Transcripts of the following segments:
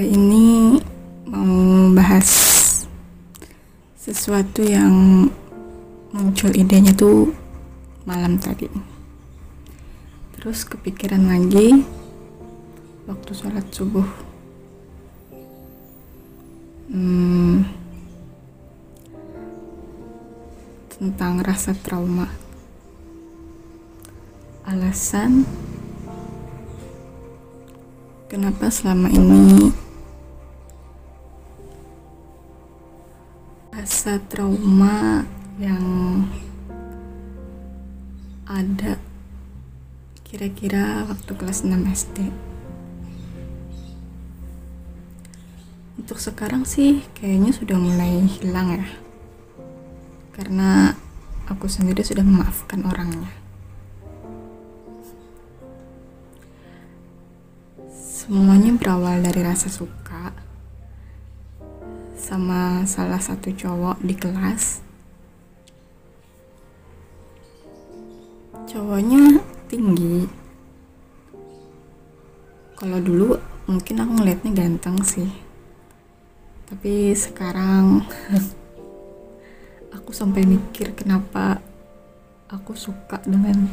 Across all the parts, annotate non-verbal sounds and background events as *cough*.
Hari ini mau bahas sesuatu yang muncul idenya tuh malam tadi. Terus kepikiran lagi waktu sholat subuh. Hmm, tentang rasa trauma. Alasan kenapa selama ini rasa trauma yang ada kira-kira waktu kelas 6 SD untuk sekarang sih kayaknya sudah mulai hilang ya. Karena aku sendiri sudah memaafkan orangnya. Semuanya berawal dari rasa suka sama salah satu cowok di kelas. Cowoknya tinggi. Kalau dulu mungkin aku ngeliatnya ganteng sih. Tapi sekarang *laughs* aku sampai mikir kenapa aku suka dengan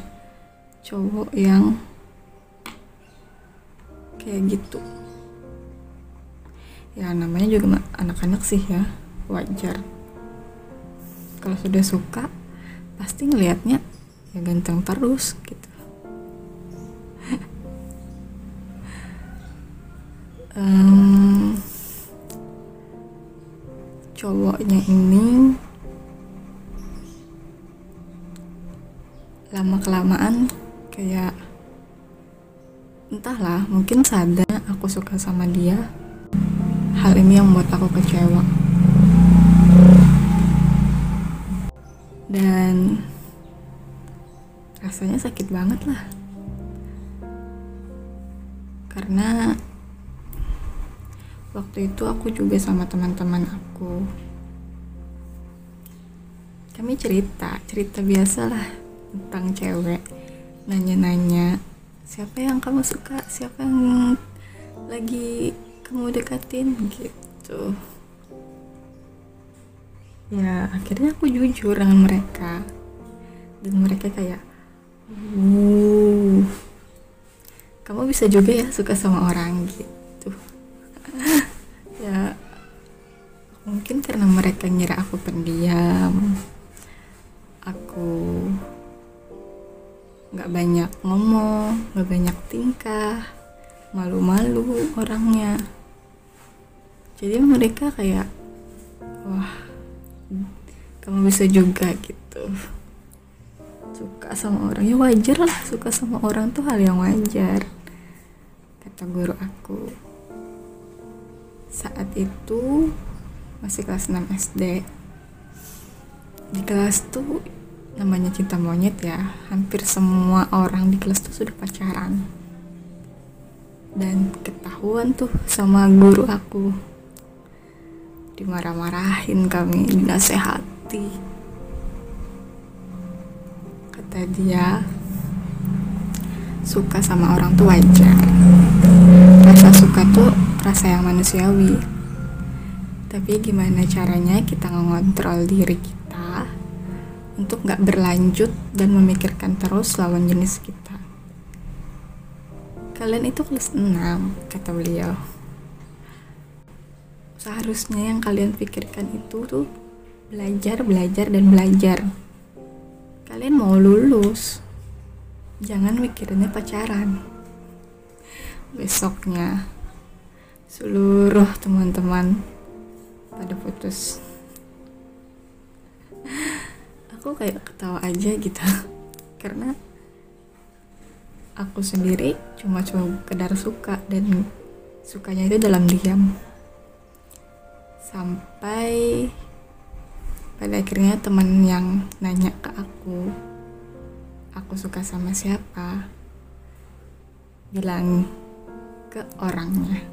cowok yang kayak gitu ya namanya juga anak-anak sih ya. Wajar. Kalau sudah suka pasti ngelihatnya ya ganteng terus gitu. *laughs* Um, cowoknya ini lama kelamaan kayak entahlah mungkin sadar aku suka sama dia hal ini yang membuat aku kecewa. Dan rasanya sakit banget lah. Karena waktu itu aku juga sama teman-teman aku. Kami cerita cerita biasa lah tentang cewek. Nanya-nanya siapa yang kamu suka? Siapa yang lagi kamu dekatin gitu. Ya akhirnya aku jujur dengan mereka. Dan mereka kayak wuh kamu bisa juga ya suka sama orang gitu. *laughs* Ya mungkin karena mereka ngira aku pendiam aku nggak banyak ngomong nggak banyak tingkah malu-malu orangnya jadi mereka kayak wah kamu bisa juga gitu. Suka sama orang ya wajar lah suka sama orang tuh hal yang wajar kata guru aku. Saat itu masih kelas 6 SD di kelas tuh namanya cinta monyet ya hampir semua orang di kelas tuh sudah pacaran. Dan ketahuan tuh sama guru aku dimarah-marahin kami dinasehati kata dia suka sama orang tuh wajar rasa suka tuh rasa yang manusiawi tapi gimana caranya kita ngontrol diri kita untuk nggak berlanjut dan memikirkan terus lawan jenis kita. Kalian itu kelas 6, kata beliau. Seharusnya yang kalian pikirkan itu tuh belajar, belajar, dan belajar. Kalian mau lulus, jangan mikirinnya pacaran. Besoknya, seluruh teman-teman pada putus aku kayak ketawa aja gitu *laughs* karena aku sendiri cuma cuma kedar suka dan sukanya itu dalam diam sampai pada akhirnya teman yang nanya ke aku aku suka sama siapa? bilang ke orangnya.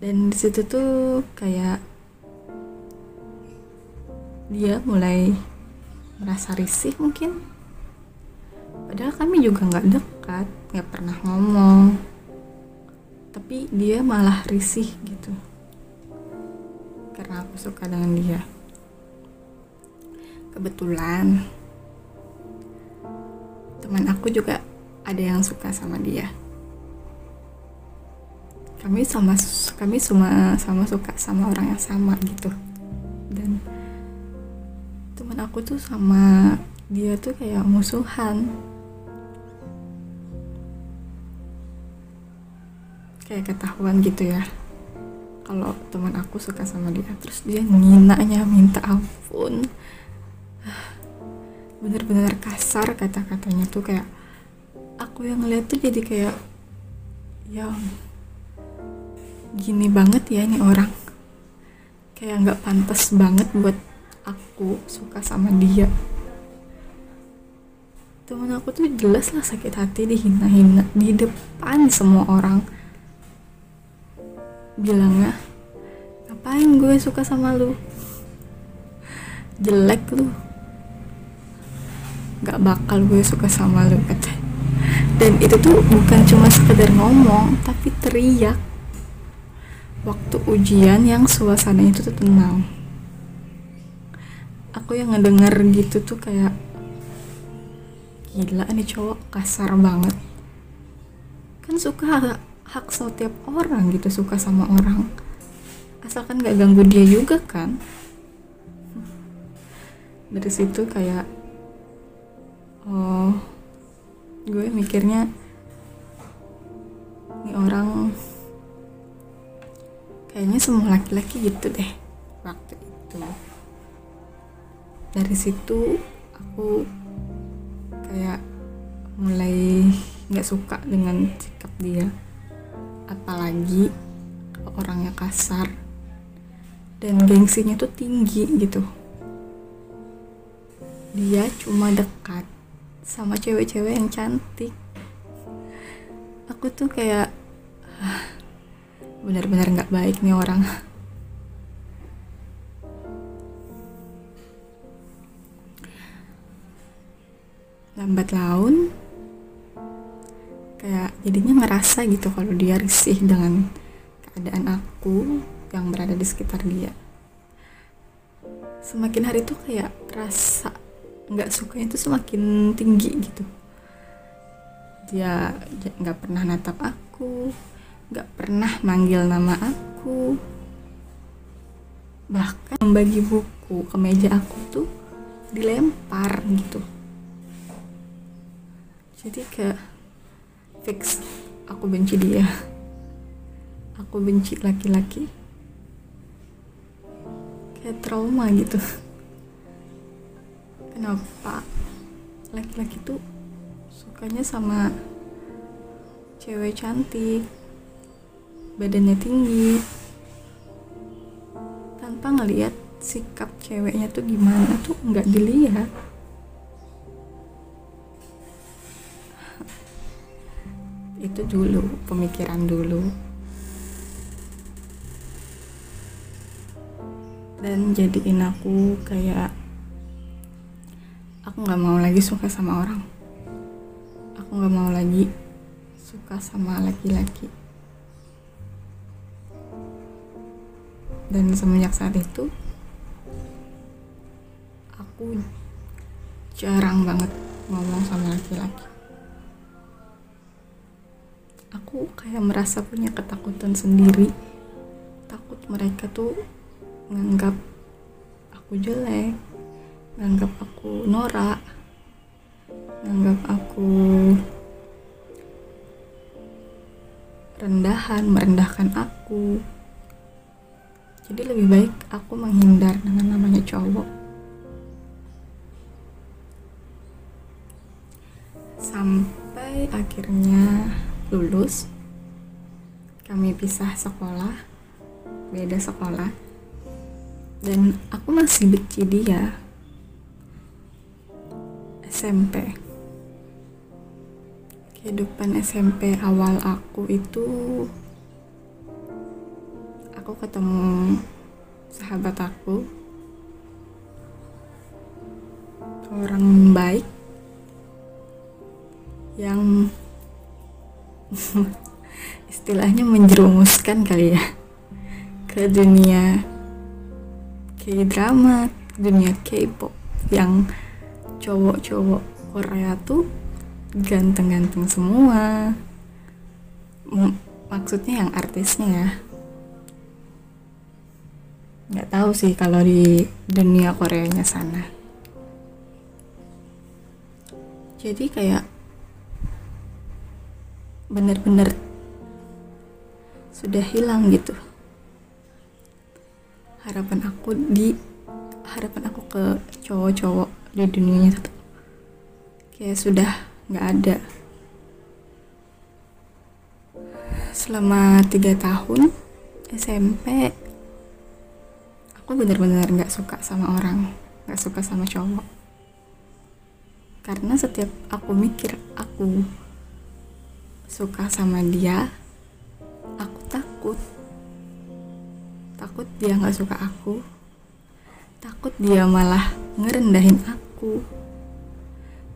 Dan di situ tuh kayak dia mulai merasa risih mungkin. Padahal kami juga nggak dekat nggak pernah ngomong. Tapi dia malah risih gitu karena aku suka dengan dia. Kebetulan teman aku juga ada yang suka sama dia. Kami sama kami semua sama suka sama orang yang sama gitu. Dan teman aku tuh sama dia tuh kayak musuhan. Kayak ketahuan gitu ya kalau teman aku suka sama dia terus dia nginanya minta ampun. *sighs* Bener-bener kasar kata-katanya tuh kayak aku yang ngeliat tuh jadi kayak ya gini banget ya ini orang. Kayak nggak pantas banget buat aku suka sama dia. Temen aku tuh jelas lah sakit hati dihina-hina di depan semua orang bilangnya ngapain gue suka sama lu? Jelek lu. Nggak bakal gue suka sama lu kata dan itu tuh bukan cuma sekedar ngomong tapi teriak. Waktu ujian yang suasana itu tuh tenang. Aku yang ngedenger gitu tuh kayak gila nih cowok kasar banget. Kan suka hak, setiap orang gitu suka sama orang. Asalkan gak ganggu dia juga kan. Dari situ kayak oh gue mikirnya ini orang kayaknya semua laki-laki gitu deh waktu itu. Dari situ aku kayak mulai nggak suka dengan sikap dia apalagi orangnya kasar. Dan gengsinya tuh tinggi gitu. Dia cuma dekat sama cewek-cewek yang cantik. Aku tuh kayak ah, benar-benar nggak baik nih orang. Lambat laun kayak jadinya ngerasa gitu kalau dia risih dengan keadaan aku yang berada di sekitar dia. Semakin hari tuh kayak rasa nggak suka itu semakin tinggi gitu. Dia nggak pernah natap aku gak pernah manggil nama aku. Bahkan membagi buku ke meja aku tuh dilempar gitu. Jadi kayak fix. Aku benci dia. Aku benci laki-laki. Kayak trauma gitu. Kenapa laki-laki tuh sukanya sama cewek cantik badannya tinggi? Tanpa ngeliat sikap ceweknya tuh gimana tuh nggak dilihat itu dulu pemikiran dulu. Dan jadiin aku kayak aku nggak mau lagi suka sama orang. Aku nggak mau lagi suka sama laki-laki. Dan semenjak saat itu aku jarang banget ngomong sama laki-laki aku kayak merasa punya ketakutan sendiri. Takut mereka tuh nganggap aku jelek nganggap aku norak nganggap aku rendahan merendahkan aku. Jadi lebih baik aku menghindar dengan namanya cowok. Sampai akhirnya lulus kami pisah sekolah beda sekolah. Dan aku masih benci dia. SMP kehidupan SMP awal aku itu aku ketemu sahabat aku. Orang baik yang *laughs* istilahnya menjerumuskan kali ya ke dunia K-drama, dunia K-pop yang cowok-cowok Korea tuh ganteng-ganteng semua. M maksudnya yang artisnya ya. Nggak tahu sih kalau di dunia Koreanya sana. Jadi kayak bener-bener sudah hilang gitu. Harapan aku di harapan aku ke cowok-cowok di dunia itu kayak sudah nggak ada. Selama tiga tahun SMP aku benar-benar nggak suka sama orang nggak suka sama cowok. Karena setiap aku mikir aku suka sama dia aku takut. Takut dia nggak suka aku. Takut dia malah ngerendahin aku.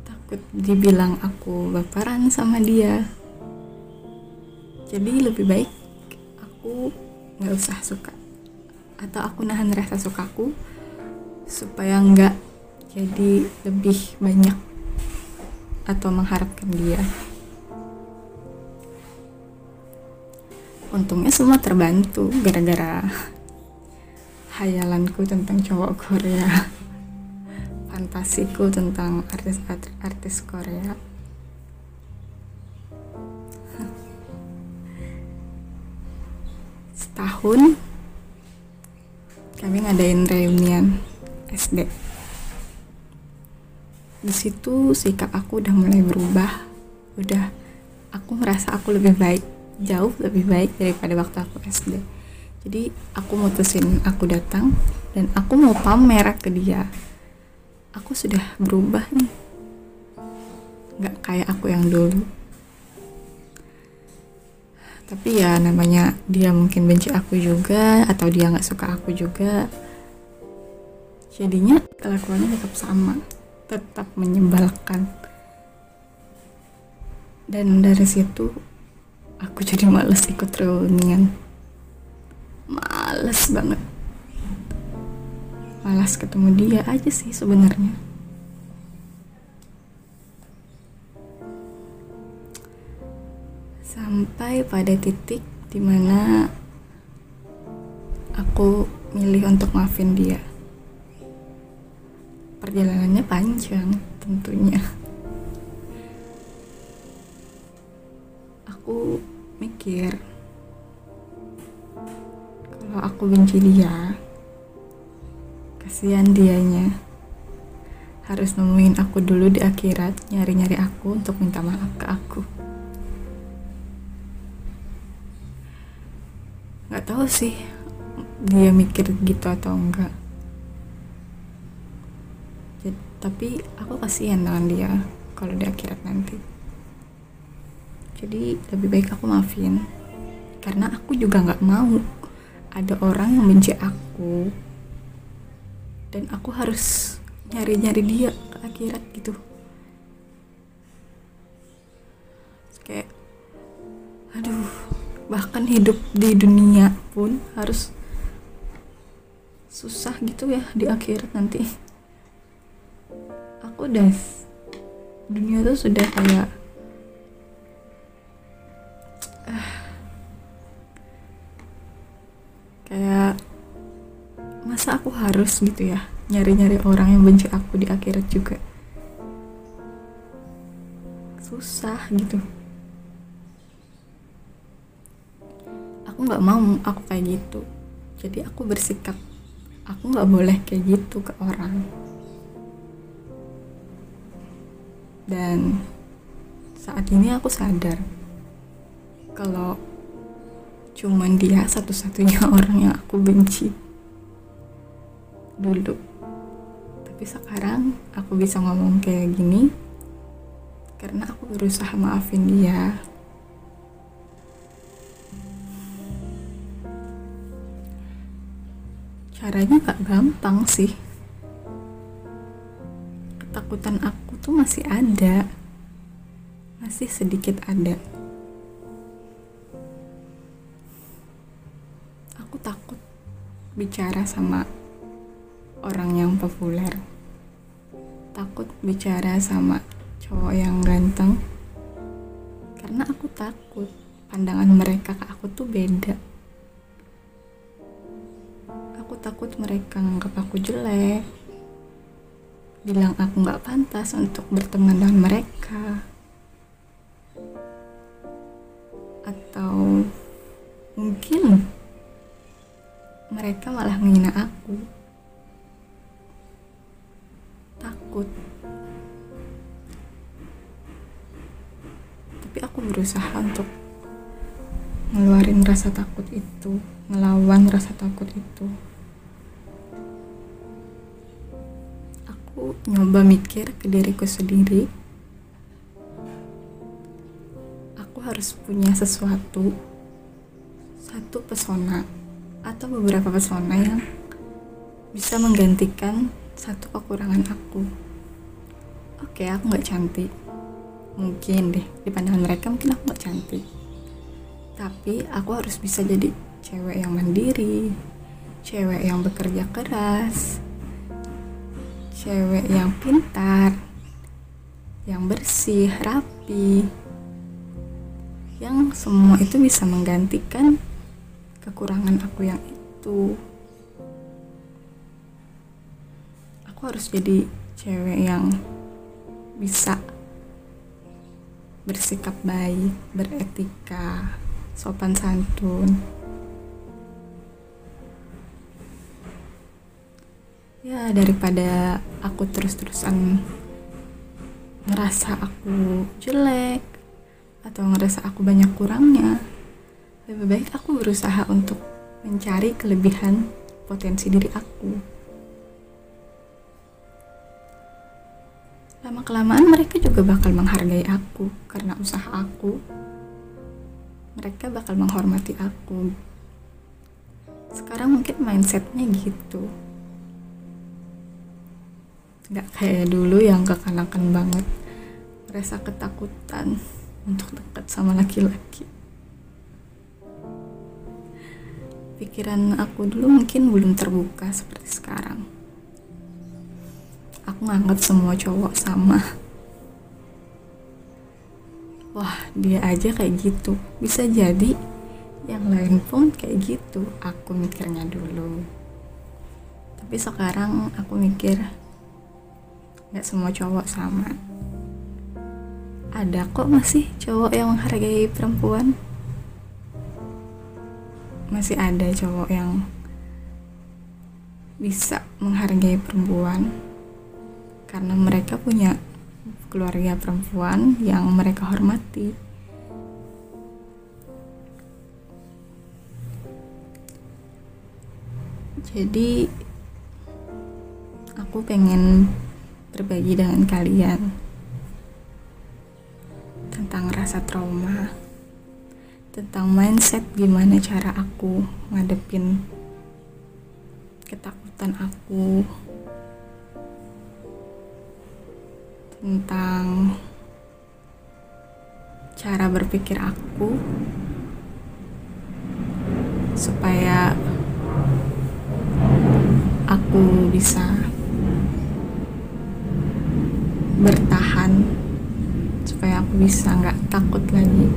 Takut dibilang aku baperan sama dia. Jadi lebih baik aku nggak usah suka. Atau aku nahan rasa sukaku supaya nggak jadi lebih banyak atau mengharapkan dia untungnya semua terbantu gara-gara hayalanku tentang cowok Korea. Fantasiku tentang artis-artis Korea. Setahun kami ngadain reunian SD di situ sikap aku udah mulai berubah. Udah aku merasa aku lebih baik jauh lebih baik daripada waktu aku SD jadi aku mutusin aku datang dan aku mau pamer ke dia. Aku sudah berubah nih. Nggak kayak aku yang dulu. Tapi ya namanya dia mungkin benci aku juga atau dia nggak suka aku juga. Jadinya kelakuannya tetap sama tetap menyebalkan. Dan dari situ aku jadi males ikut reunian. Males banget. Malas ketemu dia aja sih sebenarnya. Sampai pada titik di mana aku milih untuk maafin dia. Perjalanannya panjang tentunya aku mikir kalau aku benci dia kasihan dianya. Harus nemuin aku dulu di akhirat nyari-nyari aku untuk minta maaf ke aku. Nggak tahu sih dia mikir gitu atau enggak tapi aku kasihan dengan dia kalau di akhirat nanti jadi lebih baik aku maafin. Karena aku juga nggak mau ada orang yang benci aku. Dan aku harus nyari-nyari dia ke akhirat gitu. Kayak aduh bahkan hidup di dunia pun harus susah gitu ya di akhirat nanti. Aku udah dunia tuh sudah kayak kayak masa aku harus gitu ya nyari-nyari orang yang benci aku di akhirat juga? Susah gitu. Aku nggak mau aku kayak gitu. Jadi aku bersikap aku nggak boleh kayak gitu ke orang. Dan saat ini aku sadar kalau cuman dia satu-satunya *laughs* orang yang aku benci dulu. Tapi sekarang aku bisa ngomong kayak gini karena aku berusaha maafin dia. Caranya gak gampang sih. Ketakutan aku tuh masih ada. Masih sedikit ada bicara sama orang yang populer. Takut bicara sama cowok yang ganteng. Karena aku takut pandangan mereka ke aku tuh beda. Aku takut mereka nganggap aku jelek. Bilang aku nggak pantas untuk berteman dengan mereka. Atau mungkin mereka malah menghina aku. Takut. Tapi aku berusaha untuk ngeluarin rasa takut itu ngelawan rasa takut itu. Aku nyoba mikir ke diriku sendiri. Aku harus punya sesuatu satu pesona atau beberapa pesona yang bisa menggantikan satu kekurangan aku. Oke aku nggak cantik. Mungkin deh di pandangan mereka mungkin aku nggak cantik. Tapi aku harus bisa jadi cewek yang mandiri cewek yang bekerja keras cewek yang pintar yang bersih rapi yang semua itu bisa menggantikan kekurangan aku yang itu harus jadi cewek yang bisa bersikap baik, beretika, sopan santun. Ya, daripada aku terus-terusan ngerasa aku jelek atau ngerasa aku banyak kurangnya, lebih baik aku berusaha untuk mencari kelebihan potensi diri aku. lama kelamaan mereka juga bakal menghargai aku karena usaha aku. Mereka bakal menghormati aku. Sekarang mungkin mindsetnya gitu. Nggak kayak dulu yang kekanakan banget. Merasa ketakutan untuk dekat sama laki-laki pikiran aku dulu mungkin belum terbuka seperti sekarang. Aku nganggap semua cowok sama. Wah dia aja kayak gitu. Bisa jadi yang lain pun kayak gitu. Aku mikirnya dulu. Tapi sekarang aku mikir nggak semua cowok sama. Ada kok masih cowok yang menghargai perempuan masih ada cowok yang bisa menghargai perempuan karena mereka punya keluarga perempuan yang mereka hormati. Jadi aku pengen berbagi dengan kalian tentang rasa trauma, tentang mindset gimana cara aku ngadepin ketakutan aku. Tentang cara berpikir aku supaya aku bisa bertahan supaya aku bisa nggak takut lagi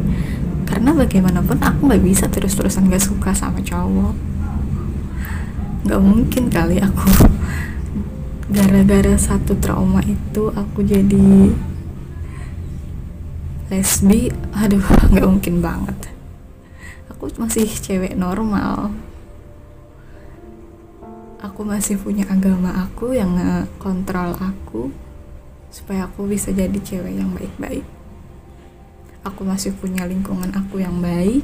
karena bagaimanapun aku nggak bisa terus-terusan gak suka sama cowok. Nggak mungkin kali aku *laughs* gara-gara satu trauma itu aku jadi lesbi. Aduh *laughs* nggak mungkin banget. Aku masih cewek normal. Aku masih punya agama aku yang kontrol aku supaya aku bisa jadi cewek yang baik-baik aku masih punya lingkungan aku yang baik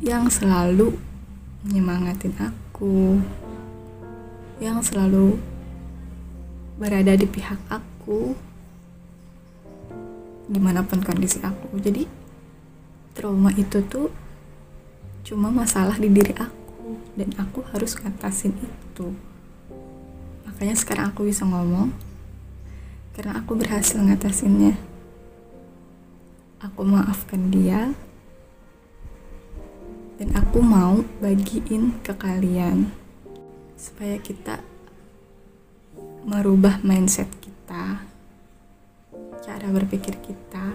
yang selalu menyemangatin aku yang selalu berada di pihak aku di mana pun kondisi aku. Jadi trauma itu tuh cuma masalah di diri aku dan aku harus ngatasin itu. Makanya sekarang aku bisa ngomong karena aku berhasil ngatasinnya aku maafkan dia dan aku mau bagiin ke kalian supaya kita merubah mindset kita cara berpikir kita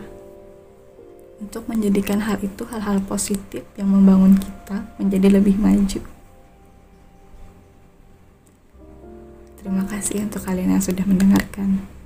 untuk menjadikan hal itu hal-hal positif yang membangun kita menjadi lebih maju. Terima kasih untuk kalian yang sudah mendengarkan.